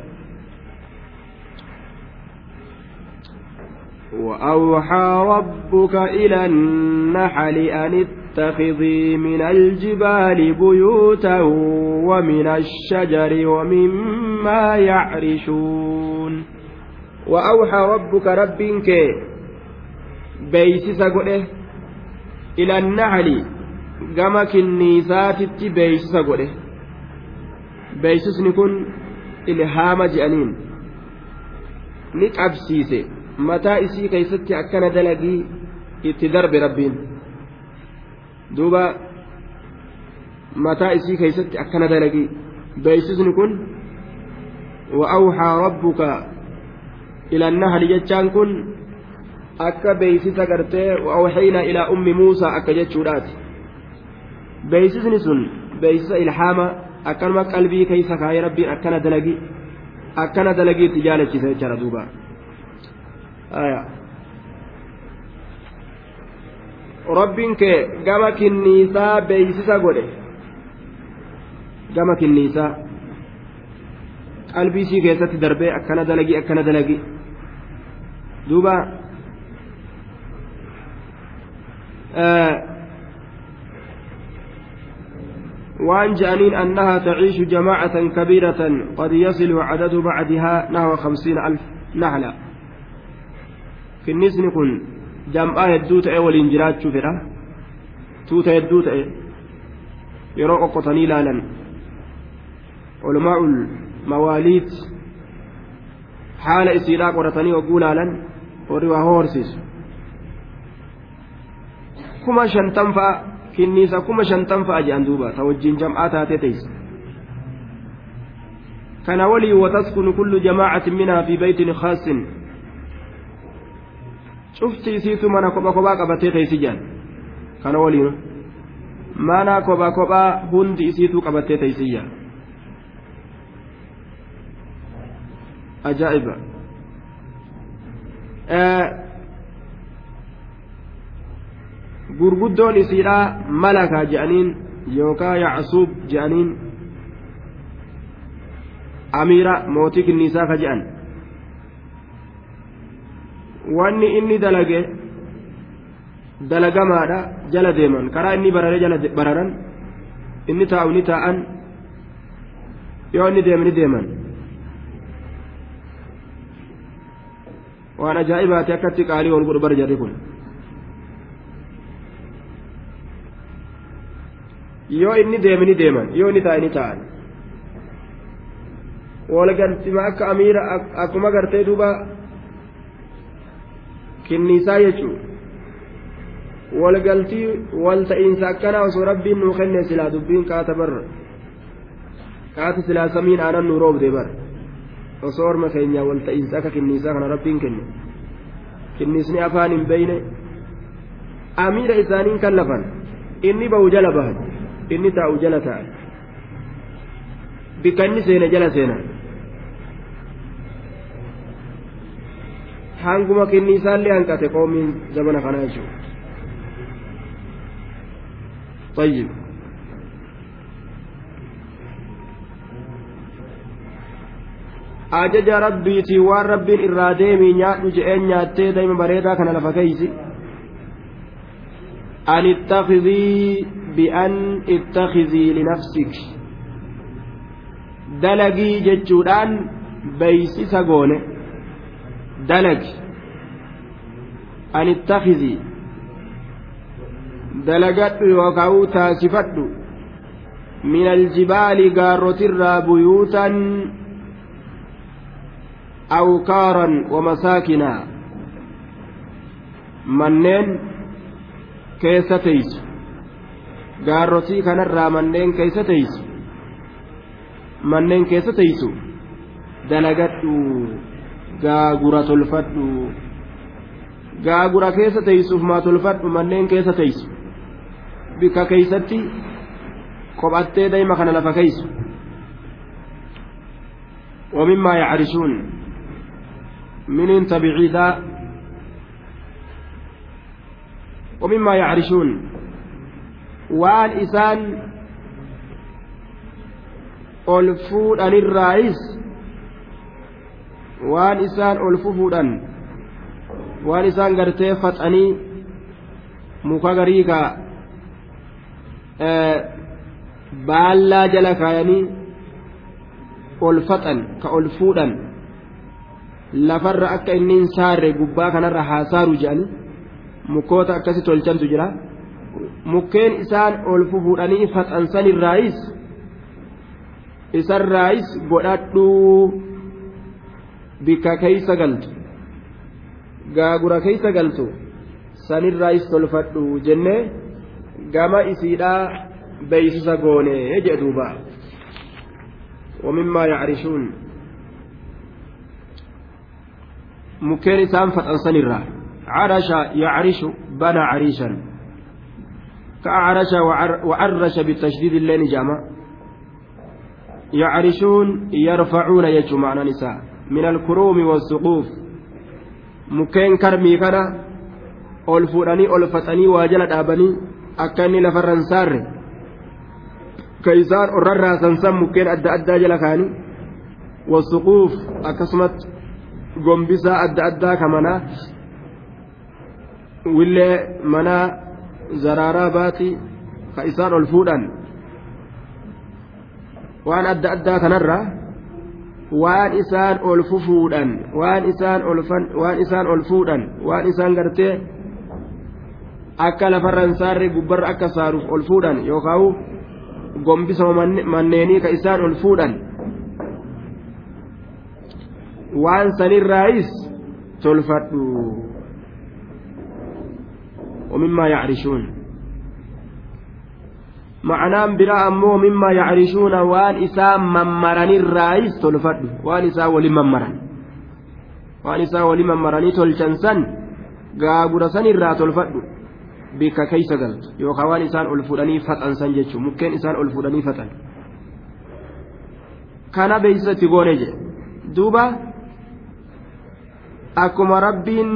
A: وأوحى ربك إلى النحل أن اتخذي من الجبال بيوتا ومن الشجر ومما يعرشون وأوحى ربك ربك بيسس قده إلى النحل gama kinniisaatitti beeysisa godhe beeysisni kun ilhaama je'aniin ni qabsiise mataa isii keeysatti akkana dalagii itti darbe rabbiin duuba mataa isii keeysatti akkana dalagii beeysisni kun وأوحى ربك إلى النهر جتشان كن أكا بيسيسا قرتي وأوحينا إلى أم موسى أكا جتشورات beeksisni sun beeksisa ilhaama akkanuma qalbii keessa kaayee rabbiin akkana dalagii akkana dalagii itti jaalachisa jechaadha duuba rabbiin kee gama kinniisaa beeksisa godhe gama kinniisaa qalbii isii keessatti darbee akkana dalagii akkana dalagii duuba وعن جانين أنها تعيش جماعة كبيرة قد يصل عدد بعدها نحو خمسين ألف نحلة في النسن كن جمعا يدوت أي والإنجرات شفرة توتا يدوت أي يروق قطني لالا علماء المواليد حال إسيراق ورطني وقول لالا وروا هورسيس كما شنتم kinniisa kuma shantan fa'a jedhan duuba ta wajjin jam'aa taatee teeyse kana walii wataskunu kullu jamaacatin minhaa fi baytin khaasin cufti isiitu mana kopha kophaa qabatee teeysi jedhan kana waliin mana kopha kophaa hundi isiitu qabatee teeysi jedhan ajaa'iba gurguddoon isiidha malakaa je'aniin yookaan yacsuub je'aniin amiira mootii kinniisaa ka je'an wanni inni dalage dalagamaadha jala deeman karaa inni barare jala bararan inni taa'u ni taa'an yoo inni deeme ni deeman waan ajaa'ibaati akkatti qaalii wal godhu bara jarri kun yoo inni deeme ni deeman yoo inni taa'e ni taa'an walgaltima akka amiira akkuma gartee duuba kinniisaa jechuun walgaltii walta'iinsa akkanaa osoo rabbiin nuu kenne silaa dubbiin kaata barra kaata silaa samiin aanan nuu roobde bara osoo orma keenya walta'iinsa akka kinniisaa kana rabbiin kenne kinniisni afaan hin beyne amiira isaaniin kan lafan inni ba'u jala bahan inni taa'u jala taa'e bikka inni seene jala seena hanguma kinni isaallee hanqate qoomiin zamana kanaa jechuudha طيب ajaja rabbiitii waan rabbiin irraa deemii nyaadhu je'een nyaattee daa'ima bareedaa kana lafa keeysi an ittakidii bi'an ittakizii linafsik dalagii jechuudhaan beeysisa goone dalagi an ittakizii dalagadhu yookaan taasifadhu min aljibaali gaarrotirraa buyuutan awkaaran wamasaakinaa manneen keessa teeysu gaarrotii kanarraa manneen keessa teeysu manneen keessa teeysu dalagadhu gaagura tolfadhu gaagura keessa teeysuuf maa tolfadhu manneen keessa teeysu bikka keeysatti kophattee dayma kana lafa keeysu ومما يعرشون miniin tabiciidhaa ومما يعرشون waan isaan ol fuudhanirraayis waan isaan ol fufuudhan waan isaan gartee faxanii muka garii ka baallaa jala kaayanii ol faxan ka ol fuudhan lafarra akka inni hin saarre gubbaa kanarra haa saaru jedhani mukoota akkasi tolchantu jira mukkeen isaan ol fufuudhanii faxansanirraayis isarraayis godhadhuu bikka keeysa galtu gaagura keeysa galtu sanirraayis tolfadhu jennee gama isiidhaa beeysisa goone jee duuba ومما يعرشون مكين إسام فتنسن الرا عرش يعرش بنى عريشا كأعرش وعرش بالتشديد اللين جامع يعرشون يرفعون يجمع معنى نساء من الكروم والسقوف akka inni lafarran saarre ka isaan orrarraa sansan mukkeen adda addaa jala kaanii wasuquuf akkasumatti gombisaa adda addaa ka manaa willee manaa zaraaraa baatii ka isaan ol fuudhan waan adda addaa kanarraa waan isaan ol fufuudhan waan isaan waan isaan ol fuudhan waan isaan gartee akka lafarran saarre gubbarra akka saaruuf ol fuudhan yookaan gombisama manneenii ka isaan ol fuudhan waan sanirraayis tolfadhu ومما يعرشون ma'anaan biraa ammoo mimmaa yacrishuuna waan isaa mammaranirraayis tolfadhu. Waan isaa waliin mammaran. Waan isaa waliin mammaranii tolchan san gaagura sanirraa tolfadhu. Bikka keeysa galtu. Yookaan waan isaan ol fuudhanii faxansan jechuun. Mukkeen isaan ol fuudhanii faxan kana beeksisatti goone jedhe. Duuba akkuma rabbiin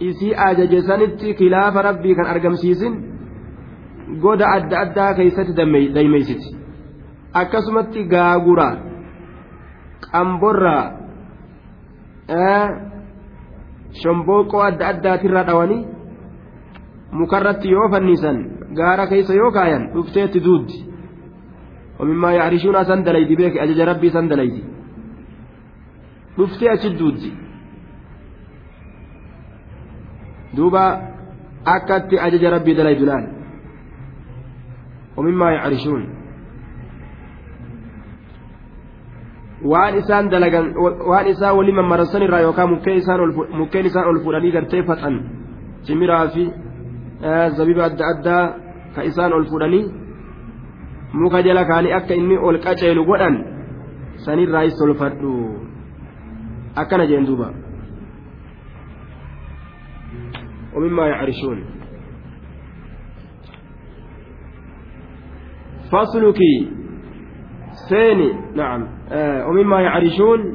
A: isii ajaje sanitti kilaafa rabbii kan argamsiisin. Goda adda addaa keeysatti daymeeysiti akkasumatti gaagura qamborraa shombooqoo adda addaatirraa dhawanii mukarratti yoo fannisan gaara keeysa yoo kaayan dhufteetti duuddi ومما يعرشون سن دليدي بيك أجج ربي سن دليدي dhuftee achi duuddi duuba akkatti ajaja rabbii dalaydu laal ومما يعرشون waan isaan dalagan waan isaa walii mammaransan irraa yookaan mukkeen isaan ol fuudhanii gartee faxan cimiraa fi zabiba adda addaa ka isaan ol fuudhanii muka jala kaanii akka inni ol qaceelu godhan sanirraayis tolfadhu akkana jeen duuba ومما يعرشون فصلك. سيني نعم. آه ومما يعرشون.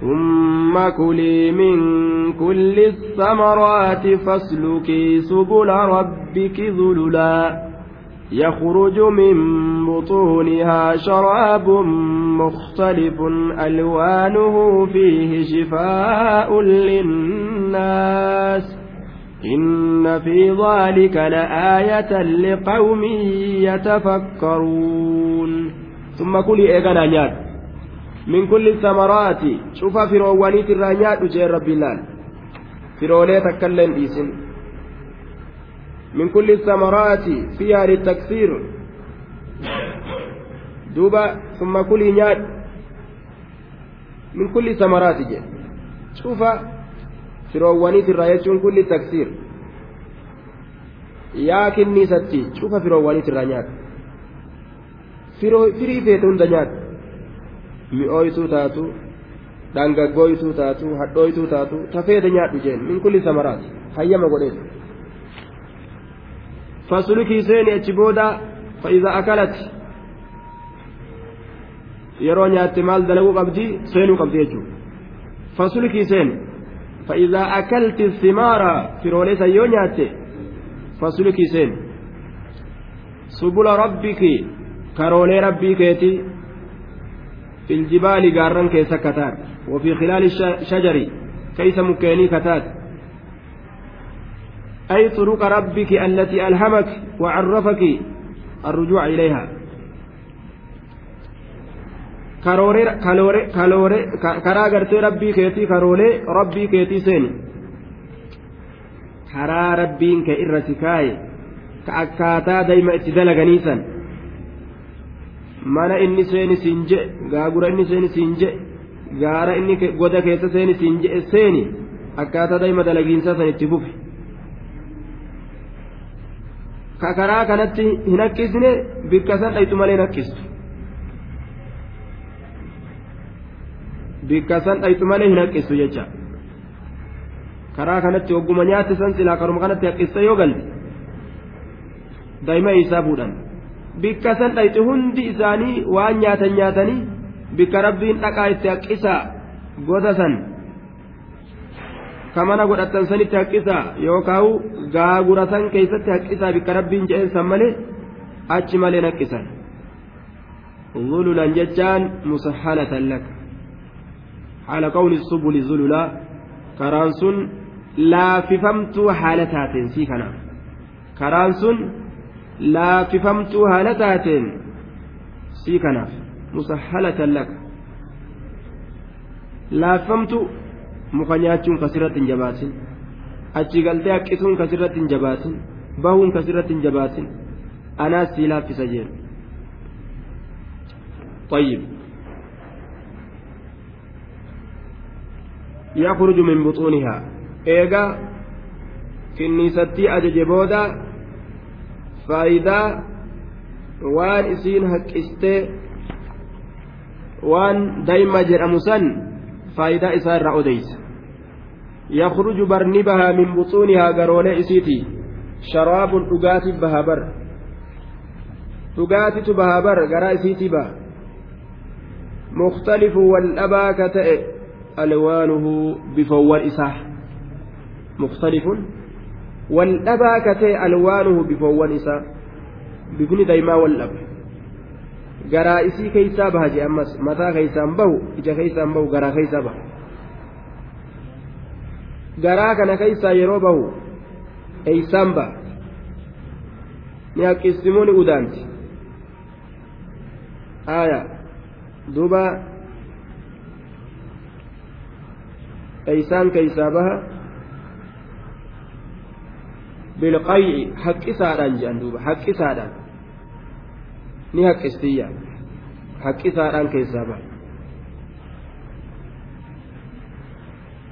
A: ثم كلي من كل الثمرات فاسلكي سبل ربك ذللا. يخرج من بطونها شراب مختلف ألوانه فيه شفاء للناس. إن في ذلك لآية لقوم يتفكرون ثم كل إيقنا نياد من كل الثمرات شوف فروانيت الرانيات وجه رب الله فرولي تكلم إيسن من كل الثمرات فيها للتكثير دوبا ثم كل نياد من كل ثمرات جه شوف firoowwaniit irraa jechuun kulli taksiir yaa kinniisatti cufa firoowwaniit irraa nyaata firii feete hunda nyaata mi'ooytuu taatu dhangaggooytuu taatu hadhooytuu taatu tafeete nyaadhu jeen min kulli samaraati hayyama godheet fasulukii seeni achi booda fa'iza akalati yeroo nyaatte maal dalaguu qabdi seenuu qabdi jechuudha fasulkii seeni فإذا أكلت الثمار في روليس يونيات فسلكي سين. سبل ربك كرولي كيتي في الجبال قارن كيس كتات وفي خلال الشجر كيس مكيني كتات أي طرق ربك التي ألهمك وعرفك الرجوع إليها؟ Karaa gartee rabbii keetii karoolee rabbii keetii seeni karaa rabbiin kee irra si kaaye ka akkaataa dayma itti dalaganiisan mana inni seeni siin je gaagura inni seeni siin je gaara inni goda keessa seeni siin je seeni akkaataa dayma dalagiinsa san itti fufi ka karaa kanatti hin haqqisne bikka san dhayxu malee hin haqqistu bikka san dhayxu malee hin haqqistu jecha. Karaa kanatti hogguma nyaatte san silaa karuma kanatti haqqista yoo galte daa'ima isaa fuudhan bikka san dhayxu hundi isaanii waan nyaatan nyaatanii bikka rabbiin dhaqaa itti haqqisaa goda san kamana godhatan sanitti haqqisaa yookaan gaagura san keessatti haqqisaa bikka rabbiin jedheen san malee achi malee haqqisan zululan jechaan musahalatan laka haala qawli subuli zululaa karaan sun laaffifamtuu haala taateen sii kanaaf karaan sun laaffifamtuu haala taateen sii kanaaf musahalatan laka laaffifamtu muka nyaachuun kasirratti hin jabaatin achi galtee haqqisuun kasirratti hin jabaatin bahuun kasirratti hin jabaatin anaas sii laaffisa jeen طيب يخرج من بطونها. إيجا كنيستي أجج بودا. فإذا waan isiin haqqistee waan daa'ima jedhamu san faayidaa isaa irraa odeysa يخرج برنبها من بطونها قرولي إسيتي. شراب أقاتي بهابر. أقاتي بهابر قرا إسيتي به مختلف والأبا كتئ ألوانه بفوال إساه. مختلف. والأبا كتئ ألوانه بفوال إساه. بفن دايما والأب. قرا إسي كيسا بهجي أمس متى كيسا بهو إجا كيسا بهو قرا كيسا بهو garaa kana keessaa yeroo bahu eeysaan ba'a ni haqqisimuun udaanti aya duuba eeysaan keeysaa baha bilqay'i haqqisaadhaan jedhan duuba haqqisaadhaan ni haqqistiyya haqqisaadhaan keessaa baha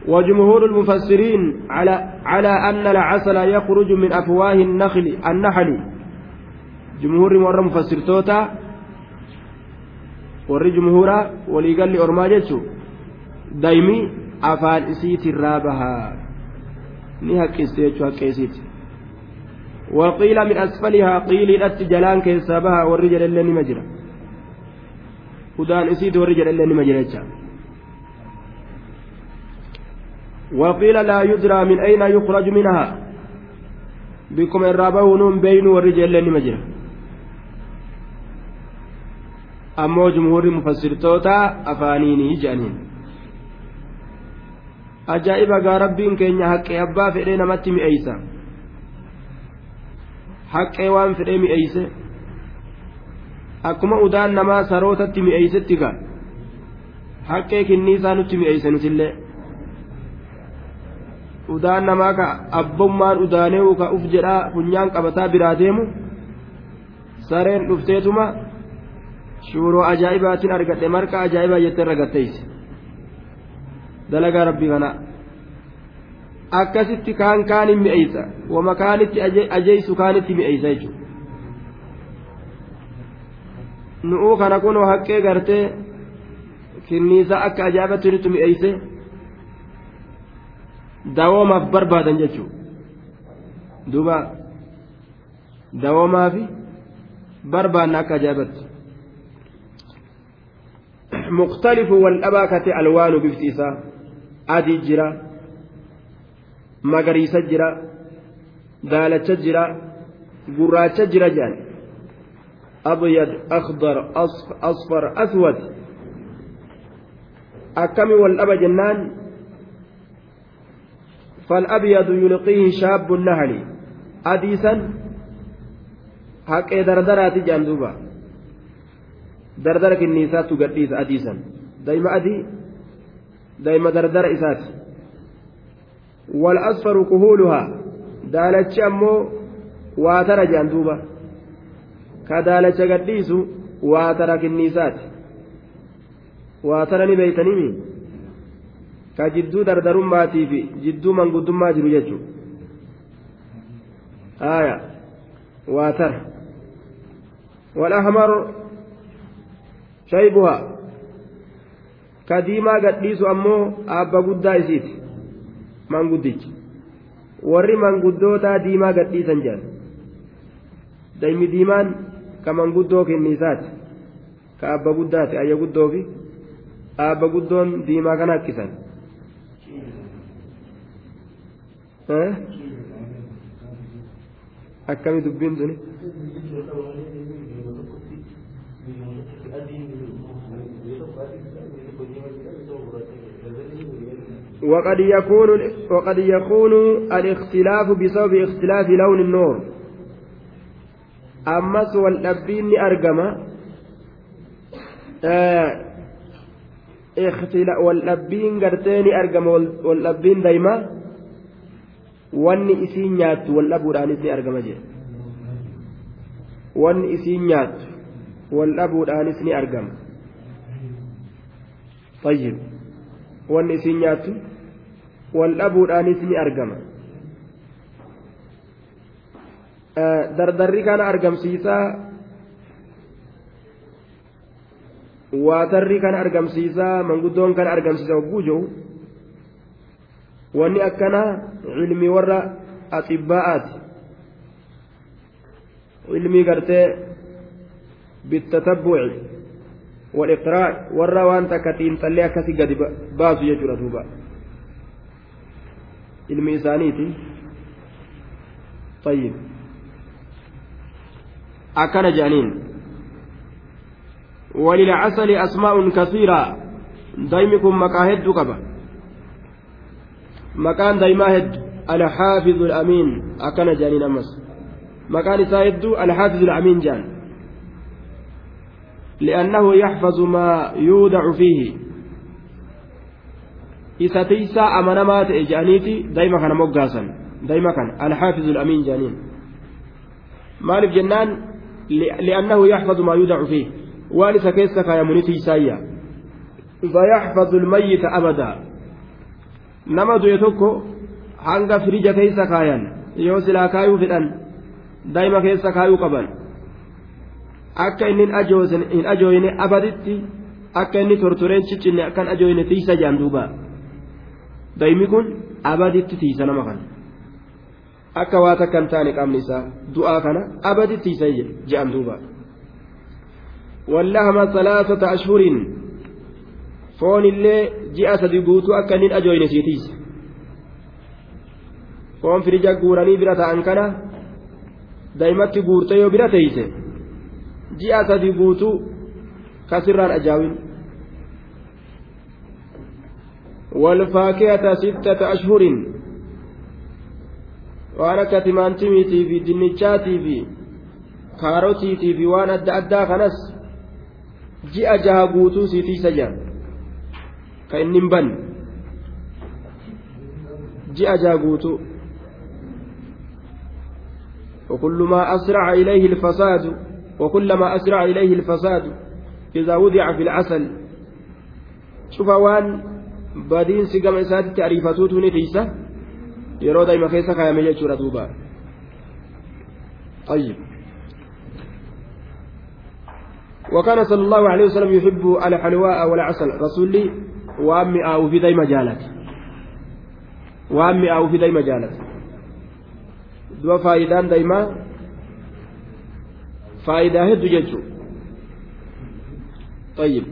A: وجمهور المفسرين على على أن العسل يخرج من أفواه النخل النحل جمهور مرة مفسر توتا warri jumhuuraa waliigalli ormaa jechuun daa'imni afaan isiitirraa bahaa. Ni haqqiste jechuun haqqee isiiti waqiila min asfalihaa qiiliidhatti jalaan keessaa bahaa warri jedhallee nima jira. Hudaan isiiti warri jedhallee nima jira jecha. Waqiila laa yudraa min ayna yukraju minahaa bikkuma irraa bahuunuun beeynuu warri jedhallee nima jira. Ammoo jumhuurri mufassirtoota afaaniinii jedhaniin ajaa'iba gaa rabbiin keenya haqqee abbaa fedhee namatti mi'eeysa? Haqqee waan fedhee mi'eeyse? Akkuma udaan namaa sarootatti mi'eeysetti ga haqqee kinniisaa nutti mi'eeyse nutillee udaan namaa ka abbummaan udaaneewu ka uf jedhaa funyaan qabataa biraa deemu? Sareen dhufteetuma? Shuuroo ajaa'ibaatiin argadhe marqa ajaa'ibaa jettee ragatteeyse dalagaa rabbii kana akkasitti kaan kaanin mi'eeysa wama kaanitti ajeeysu kaanitti mi'eeysa jechuudha nu'uu kana kunoo haqqee gartee kinniisa akka ajaa'ibatti nutti mi'eeyse dawoomaaf barbaadan jechuudha duuba dawoomaaf barbaanna akka ajaa'ibatti مختلف والأبا كتي ألوان بفتيسا adii jira magariisa jira daalacha jira gurraacha jira jedhan abyad akdar asfar aswad akkami wal dhaba jennaan فالأبيض يلقيه شاب النهل أديسا dardaraati jaan duuba dardara kinniisaattu gadhiisa adiisan daa'ima adii daa'ima dardara isaati daalachi ammoo waatara jaan duuba ka daalacha gadhiisu waatara kinniisaati waatara ni beeytanimi ka jidduu dardarummaatii fi jidduu manguddummaa jiru jechuudha haaya waatara والأحمر شيبها كديما قديس أمو أبا قدا إسيت من قدج warri manguddootaa diimaa gadhiisan jedhan daymi diimaan ka manguddoo kenniisaati ka abba guddaati ayya guddoo fi abba guddoon diimaa kana hakkisan akkami dubbiin tuni وقد يكون وقد يكون الاختلاف بسبب اختلاف لون النور أمس والأبين أرجم آه اختلاف والأبين قرتين أرجم والأبين دايما argama jedhe wanni isiin nyaattu wal dhabuudhaanis ni argama طيب nyaattu wal dhabuudhaanis ni argama dardarri kana argamsiisaa waatarri kana argamsiisaa manguddoon kana argamsiisa hogguu jiru wanni akkanaa cilmii warra axibbaa'aati cilmii gartee bittatabbuci waliqraa warra waan takka xiinxallee akkasi gadi baasu jechuudha duuba ilmi isaaniiti طيب أكن جانين وللعسل أسماء كثيرة دايمكم مكاهد قبل maqaan daa'imaa hedduu alxaafizu alamiin akkana jaaniin ammas maqaan isaa hedduu alxaafizu alamiin jaan li'annahu yaxfazu maa yuudacu fiihi isa tiisaa amanamaa ta'e jedhaniiti daa'ima kana moggaasan daa'ima kana alxaafizu alamiin jaaniin maaliif jennaan li'annahu yaxfazu maa yuudacu fiihi waan isa keessa kaayamuni tiisaayya فيحفظ الميت أبدا nama du'e tokko hanga firija keessa kaayan yoo silaa kaayuu fedhan daa'ima keessa kaayuu qaban akka inni hin ajooyne abaditti akka inni tortoreen ciccinne akkan ajooyne tiisa duuba daa'imni kun abaditti tiisa nama kana. Akka waa takka hin taane qaamni isaa du'aa kana abaditti tiisa jedhan duuba. Wallahama salaasata ashhuriin foon illee ji'a sadi guutuu akka inni ajooyne siitiis foon firija guuranii bira ta'an kana daa'imatti guurte yoo bira teeyse ji'a sadi guutuu kasirraan ajaawin والفاكهة ستة أشهر. وأنا كتمانتميتي في دنيتشاتي في كاروتيتي في وأنا أدى أدى خنس. جاء جها قوتو سيتي سجان ka inni hin banne ji'a jaaguutu وكلما أسرع إليه الفساد وكلما أسرع إليه الفساد إذا وضع في العسل. شوف وان بدين سيقام إسات تعريفتوت نتيسة يرو دايما كيسا كايا مجا دوبا طيب وكان صلى الله عليه وسلم يحب الحلواء والعسل رسولي waan mi'aawu fi dayma jaalate waan mi'aawu fi dayma jaalate duba faayidaan daymaa faayidaa hedduu jechuun طيب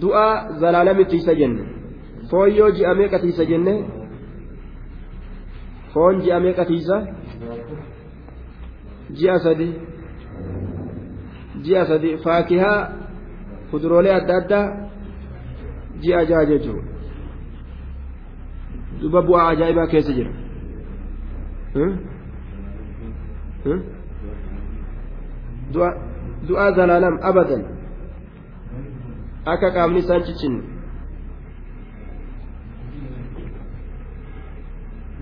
A: du'a zalaalamitti isa jenne foon yoo ji'a meeqatiisa jenne foon ji'a meeqatiisa ji'a sadi ji'a sadi faakihaa kuduroolee adda addaa ji'a jaha jechuudha duba bu'aa ajaa'ibaa keessa jira du'aa zalaalam abadan akka qaamni isaan ciccinne.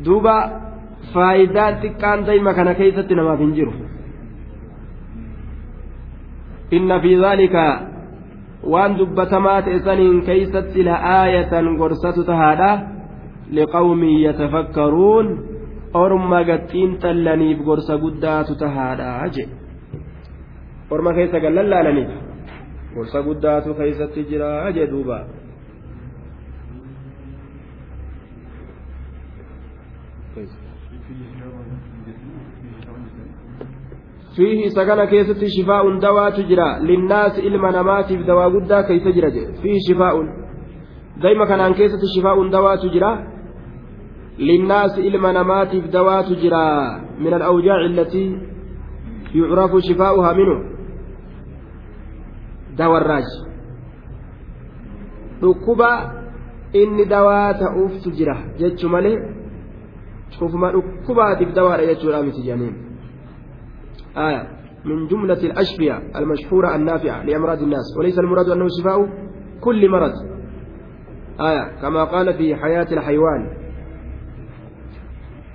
A: Duuba faayidaan xiqqaan dayma kana keessatti namaaf hin jiru. Inna fi dhaalika waan dubbatamaa ta'e saniin keeysatti la'aayatan gorsatu tahaadha. Liqawmin yatafakkaruun orma gattiin xallaniif gorsa guddaatu tahaadha je orma keessa gallallaalaniif gorsa guddaatu keeysatti jira je duuba fiihi isa kana keessatti shifaa'un dawaatu jira linnaasi ilma namaatiif dawaa guddaa keeysa jira jedhe fiihi shifaa'un dayma kanaan keessatti shifaa'un dawaatu jira linnaasi ilma namaatiif dawaatu jira min alawjaaci allatii yucrafu shifaa'uhaa minhu dawarraaj dhukkuba inni dawaa ta'uuftu jira jechu malee cufuma dhukkubaatiif dawaadha jechuudha miti janiin. آية من جملة الأشفية المشهورة النافعة لأمراض الناس وليس المراد أنه شفاء كل مرض آية كما قال في حياة الحيوان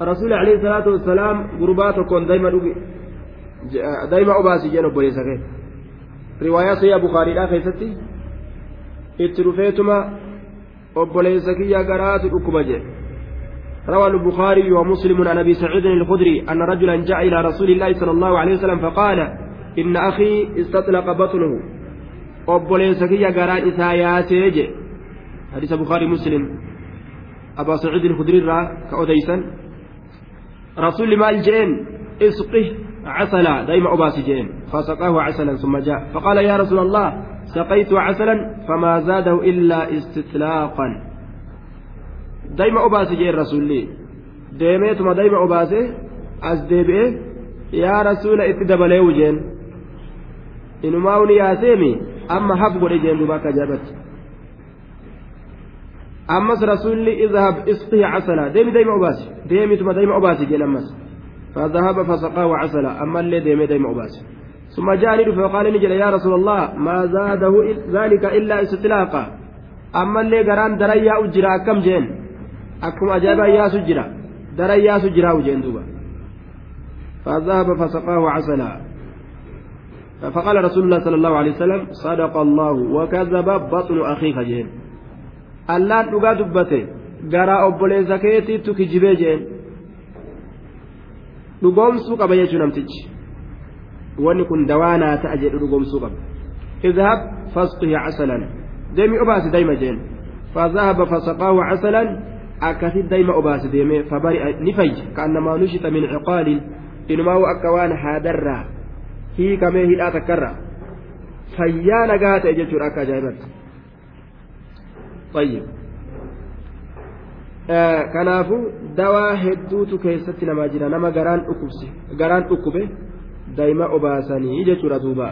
A: الرسول عليه الصلاة والسلام قرباتكم دائما دائما أباسي جنوب بوليس رواية سيا بخاري لا خيستي اترفيتما obboleessa kiyya garaatu dhukkuba jedhe روى البخاري ومسلم عن ابي سعيد الخدري ان رجلا جاء إلى رسول الله صلى الله عليه وسلم فقال ان أخي استطلق بطنه garaan isaa yaatee je hadiisa bukaarii muslim abaa saciid ilkudri irraa ka odeysan rasulli maal jeen isqih عسلا دائما أباسي جين فسقاه عسلا ثم جاء فقال يا رسول الله سقيت عسلا فما زاده إلا استطلاقا daa'ima obaase jeen rasuulli deemeetuma daa'ima obaase as deebi'ee yaa rasuula itti dabalee wujeen inumaa uni yaaseemi amma haf godhe jeen duuba akka ajaa'ibatti ammas rasuulli izhab isqihi casala deemi daa'ima obaase deemituma daa'ima obaase jeen ammas فذهب فسقاه عسلا أما اللي ديمي ديم ثم جاء فقال نجل يا رسول الله ما زاده ذلك إلا استطلاقا. أما اللي قران دريا أجرا كم جين؟ ajaa'ibaa yaasu jira daran yaasu jira wujeen duuba فذهب فسقاه عسلا. فقال رسول الله صلى الله عليه وسلم صدق الله وكذب بطن أخيك جين. allaan dhugaa dubbate garaa obboleessa keetiittu kijibee jeen dhugoomsuu qaba jechuu namtichi wanni kun dawaanaa ta'a jedhu dhugoomsuu qaba idhab fasqihi casalan deemi obaasi dayma jeen فذهب فسقاه عسلا akkasi daa'ima obaase deemee fabari ni fayya kaannamaa nushita min ciqaalin inumaa akka waan haadarraa hiikamee hidhaa takkarraa fayyaa nagaa ta'e jechuudha akka ajaa'ibatti طيب kanaafuu dawaa hedduutu keessatti namaa jira nama garaan dhukkubse garaan dhukkube daa'ima obaasanii jechuudha duuba